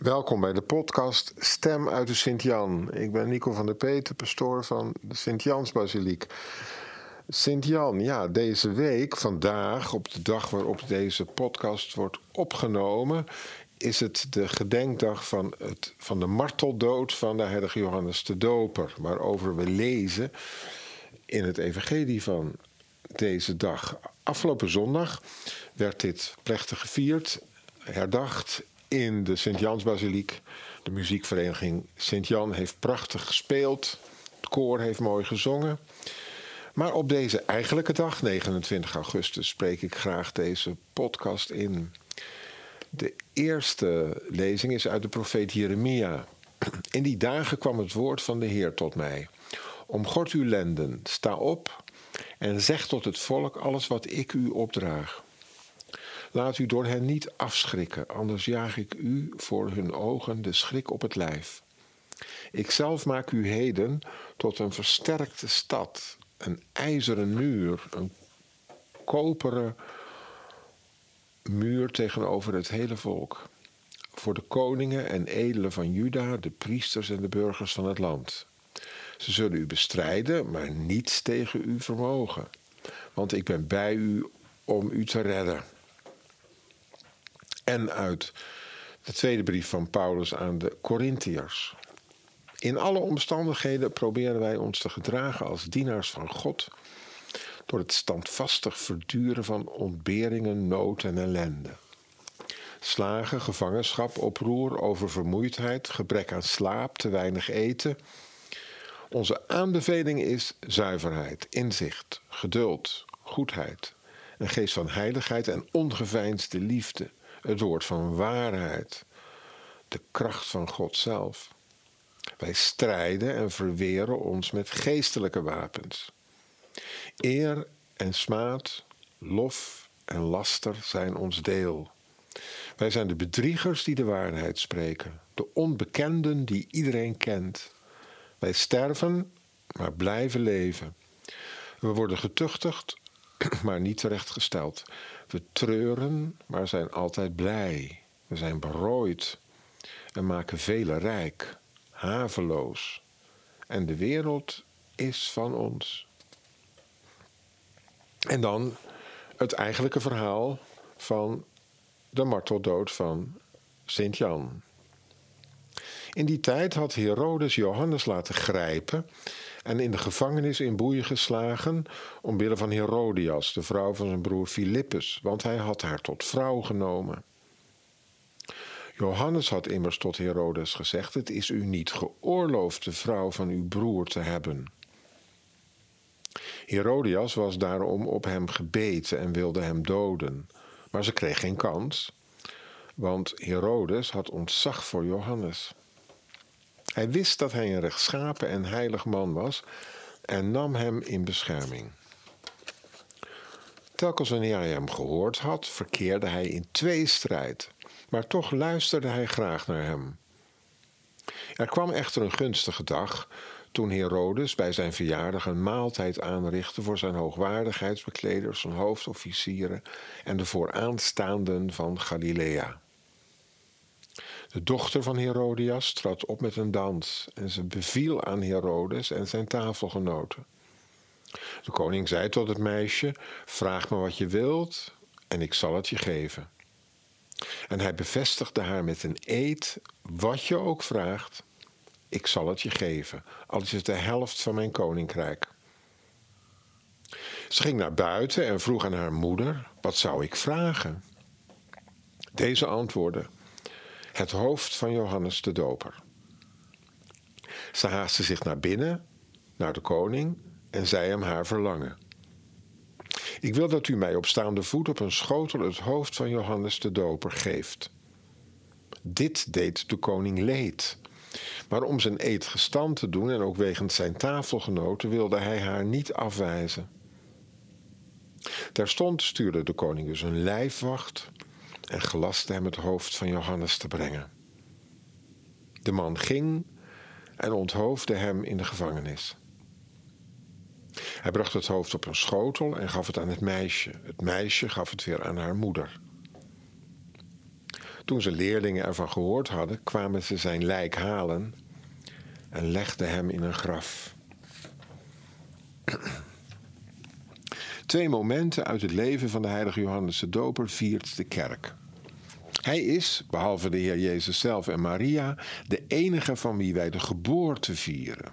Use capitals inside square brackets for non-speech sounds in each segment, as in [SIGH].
Welkom bij de podcast Stem uit de Sint-Jan. Ik ben Nico van der Peter, pastoor van de Sint-Jansbasiliek. Sint-Jan, ja, deze week, vandaag, op de dag waarop deze podcast wordt opgenomen, is het de gedenkdag van, het, van de marteldood van de heilige Johannes de Doper, waarover we lezen in het evangelie van deze dag. Afgelopen zondag werd dit plechtig gevierd, herdacht in de Sint-Jansbasiliek. De muziekvereniging Sint-Jan heeft prachtig gespeeld. Het koor heeft mooi gezongen. Maar op deze eigenlijke dag, 29 augustus, spreek ik graag deze podcast in. De eerste lezing is uit de profeet Jeremia. In die dagen kwam het woord van de Heer tot mij. Omgord uw lenden, sta op en zeg tot het volk alles wat ik u opdraag. Laat u door hen niet afschrikken, anders jaag ik u voor hun ogen de schrik op het lijf. Ikzelf maak u heden tot een versterkte stad, een ijzeren muur, een koperen muur tegenover het hele volk. Voor de koningen en edelen van Juda, de priesters en de burgers van het land. Ze zullen u bestrijden, maar niets tegen u vermogen. Want ik ben bij u om u te redden en uit de tweede brief van Paulus aan de Corinthiërs. In alle omstandigheden proberen wij ons te gedragen als dienaars van God door het standvastig verduren van ontberingen, nood en ellende. Slagen, gevangenschap, oproer, oververmoeidheid, gebrek aan slaap, te weinig eten. Onze aanbeveling is zuiverheid, inzicht, geduld, goedheid, een geest van heiligheid en ongeveinsde liefde het woord van waarheid, de kracht van God zelf. Wij strijden en verweren ons met geestelijke wapens. Eer en smaad, lof en laster zijn ons deel. Wij zijn de bedriegers die de waarheid spreken, de onbekenden die iedereen kent. Wij sterven, maar blijven leven. We worden getuchtigd, [CLEARS THROAT] maar niet terechtgesteld. We treuren, maar zijn altijd blij. We zijn berooid en maken velen rijk, haveloos. En de wereld is van ons. En dan het eigenlijke verhaal van de marteldood van Sint Jan. In die tijd had Herodes Johannes laten grijpen en in de gevangenis in boeien geslagen omwille van Herodias, de vrouw van zijn broer Filippus, want hij had haar tot vrouw genomen. Johannes had immers tot Herodes gezegd: Het is u niet geoorloofd de vrouw van uw broer te hebben. Herodias was daarom op hem gebeten en wilde hem doden, maar ze kreeg geen kans, want Herodes had ontzag voor Johannes. Hij wist dat hij een rechtschapen en heilig man was en nam hem in bescherming. Telkens wanneer hij hem gehoord had, verkeerde hij in twee strijd, maar toch luisterde hij graag naar hem. Er kwam echter een gunstige dag toen Herodes bij zijn verjaardag een maaltijd aanrichtte voor zijn hoogwaardigheidsbekleders, zijn hoofdofficieren en de vooraanstaanden van Galilea. De dochter van Herodias trad op met een dans en ze beviel aan Herodes en zijn tafelgenoten. De koning zei tot het meisje: Vraag me wat je wilt en ik zal het je geven. En hij bevestigde haar met een eed: Wat je ook vraagt, ik zal het je geven, al is het de helft van mijn koninkrijk. Ze ging naar buiten en vroeg aan haar moeder: Wat zou ik vragen? Deze antwoordde: het hoofd van Johannes de Doper. Ze haastte zich naar binnen, naar de koning, en zei hem haar verlangen. Ik wil dat u mij op staande voet op een schotel het hoofd van Johannes de Doper geeft. Dit deed de koning leed. Maar om zijn eed gestand te doen en ook wegens zijn tafelgenoten wilde hij haar niet afwijzen. Terstond stuurde de koning dus een lijfwacht en gelaste hem het hoofd van Johannes te brengen. De man ging en onthoofde hem in de gevangenis. Hij bracht het hoofd op een schotel en gaf het aan het meisje. Het meisje gaf het weer aan haar moeder. Toen zijn leerlingen ervan gehoord hadden, kwamen ze zijn lijk halen en legden hem in een graf. Twee momenten uit het leven van de heilige Johannes de Doper viert de kerk. Hij is, behalve de Heer Jezus zelf en Maria, de enige van wie wij de geboorte vieren.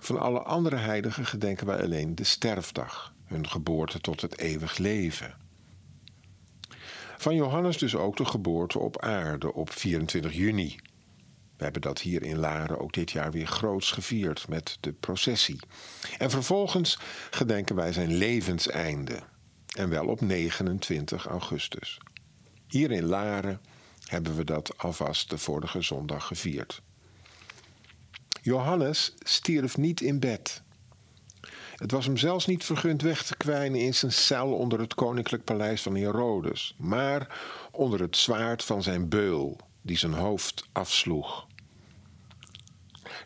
Van alle andere heiligen gedenken wij alleen de sterfdag, hun geboorte tot het eeuwig leven. Van Johannes dus ook de geboorte op aarde op 24 juni. We hebben dat hier in Laren ook dit jaar weer groots gevierd met de processie. En vervolgens gedenken wij zijn levenseinde. En wel op 29 augustus. Hier in Laren hebben we dat alvast de vorige zondag gevierd. Johannes stierf niet in bed. Het was hem zelfs niet vergund weg te kwijnen in zijn cel onder het koninklijk paleis van Herodes, maar onder het zwaard van zijn beul, die zijn hoofd afsloeg.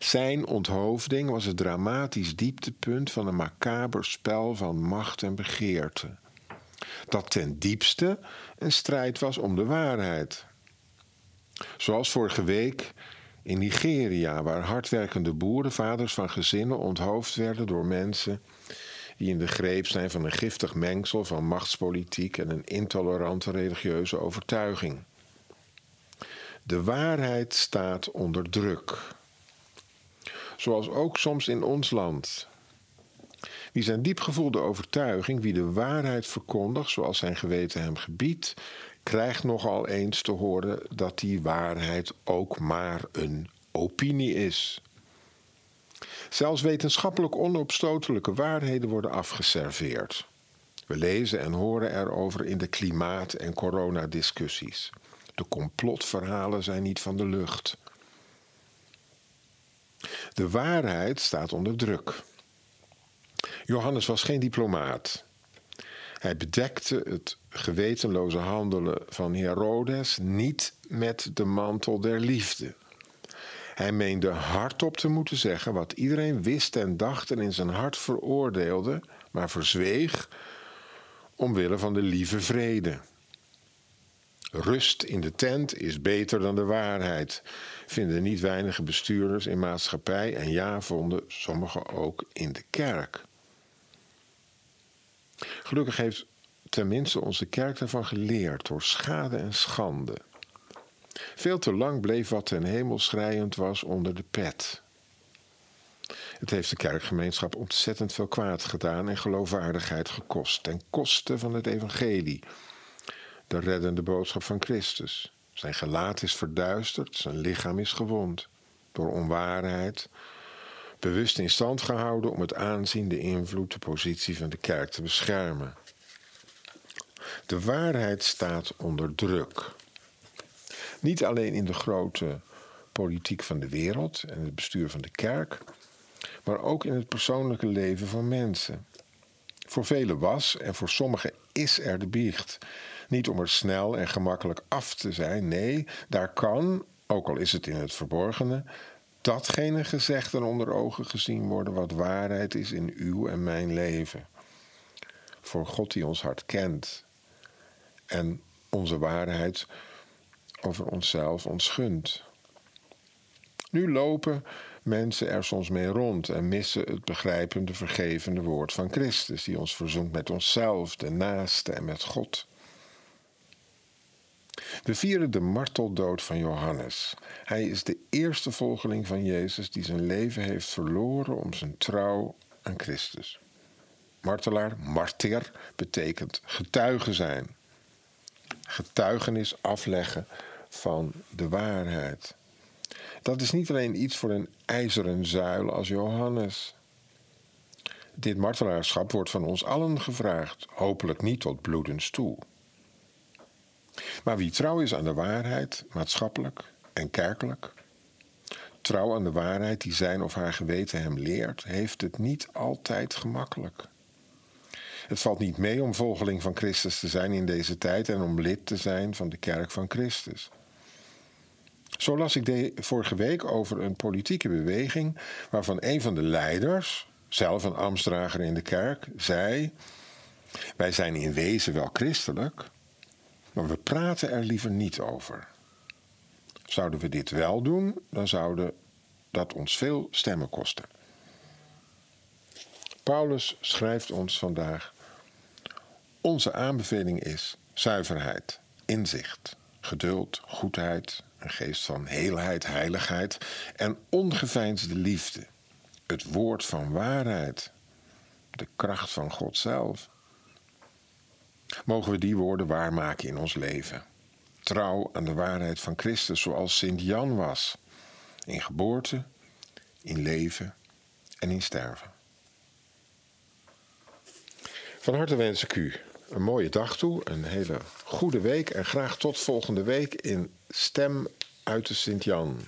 Zijn onthoofding was het dramatisch dieptepunt van een macaber spel van macht en begeerte. Dat ten diepste een strijd was om de waarheid. Zoals vorige week in Nigeria, waar hardwerkende boeren, vaders van gezinnen, onthoofd werden door mensen die in de greep zijn van een giftig mengsel van machtspolitiek en een intolerante religieuze overtuiging. De waarheid staat onder druk. Zoals ook soms in ons land. Wie zijn diepgevoelde overtuiging, wie de waarheid verkondigt zoals zijn geweten hem gebiedt, krijgt nogal eens te horen dat die waarheid ook maar een opinie is. Zelfs wetenschappelijk onopstotelijke waarheden worden afgeserveerd. We lezen en horen erover in de klimaat- en coronadiscussies. De complotverhalen zijn niet van de lucht. De waarheid staat onder druk. Johannes was geen diplomaat. Hij bedekte het gewetenloze handelen van Herodes niet met de mantel der liefde. Hij meende hardop te moeten zeggen wat iedereen wist en dacht en in zijn hart veroordeelde, maar verzweeg omwille van de lieve vrede. Rust in de tent is beter dan de waarheid, vinden niet weinige bestuurders in maatschappij en ja, vonden sommigen ook in de kerk. Gelukkig heeft tenminste onze kerk daarvan geleerd door schade en schande. Veel te lang bleef wat ten hemel schrijend was onder de pet. Het heeft de kerkgemeenschap ontzettend veel kwaad gedaan en geloofwaardigheid gekost, ten koste van het evangelie, de reddende boodschap van Christus. Zijn gelaat is verduisterd, zijn lichaam is gewond door onwaarheid, bewust in stand gehouden om het aanzien, de invloed, de positie van de kerk te beschermen. De waarheid staat onder druk. Niet alleen in de grote politiek van de wereld en het bestuur van de kerk, maar ook in het persoonlijke leven van mensen. Voor velen was en voor sommigen is er de biecht. Niet om er snel en gemakkelijk af te zijn, nee, daar kan, ook al is het in het verborgene, datgene gezegd en onder ogen gezien worden wat waarheid is in uw en mijn leven. Voor God die ons hart kent en onze waarheid over onszelf ons gunt. Nu lopen mensen er soms mee rond en missen het begrijpende, vergevende woord van Christus, die ons verzoent met onszelf, de naaste en met God. We vieren de marteldood van Johannes. Hij is de eerste volgeling van Jezus die zijn leven heeft verloren om zijn trouw aan Christus. Martelaar, martyr, betekent getuige zijn. Getuigenis afleggen van de waarheid. Dat is niet alleen iets voor een ijzeren zuil als Johannes. Dit martelaarschap wordt van ons allen gevraagd, hopelijk niet tot bloedens toe. Maar wie trouw is aan de waarheid, maatschappelijk en kerkelijk, trouw aan de waarheid die zijn of haar geweten hem leert, heeft het niet altijd gemakkelijk. Het valt niet mee om volgeling van Christus te zijn in deze tijd en om lid te zijn van de kerk van Christus. Zo las ik de, vorige week over een politieke beweging waarvan een van de leiders, zelf een ambtsdrager in de kerk, zei: Wij zijn in wezen wel christelijk, maar we praten er liever niet over. Zouden we dit wel doen, dan zouden dat ons veel stemmen kosten. Paulus schrijft ons vandaag: Onze aanbeveling is zuiverheid, inzicht, geduld, goedheid, een geest van heelheid, heiligheid en ongeveinsde liefde. Het woord van waarheid, de kracht van God zelf. Mogen we die woorden waarmaken in ons leven? Trouw aan de waarheid van Christus, zoals Sint Jan was, in geboorte, in leven en in sterven. Van harte wens ik u een mooie dag toe, een hele goede week en graag tot volgende week in Stem uit de Sint-Jan.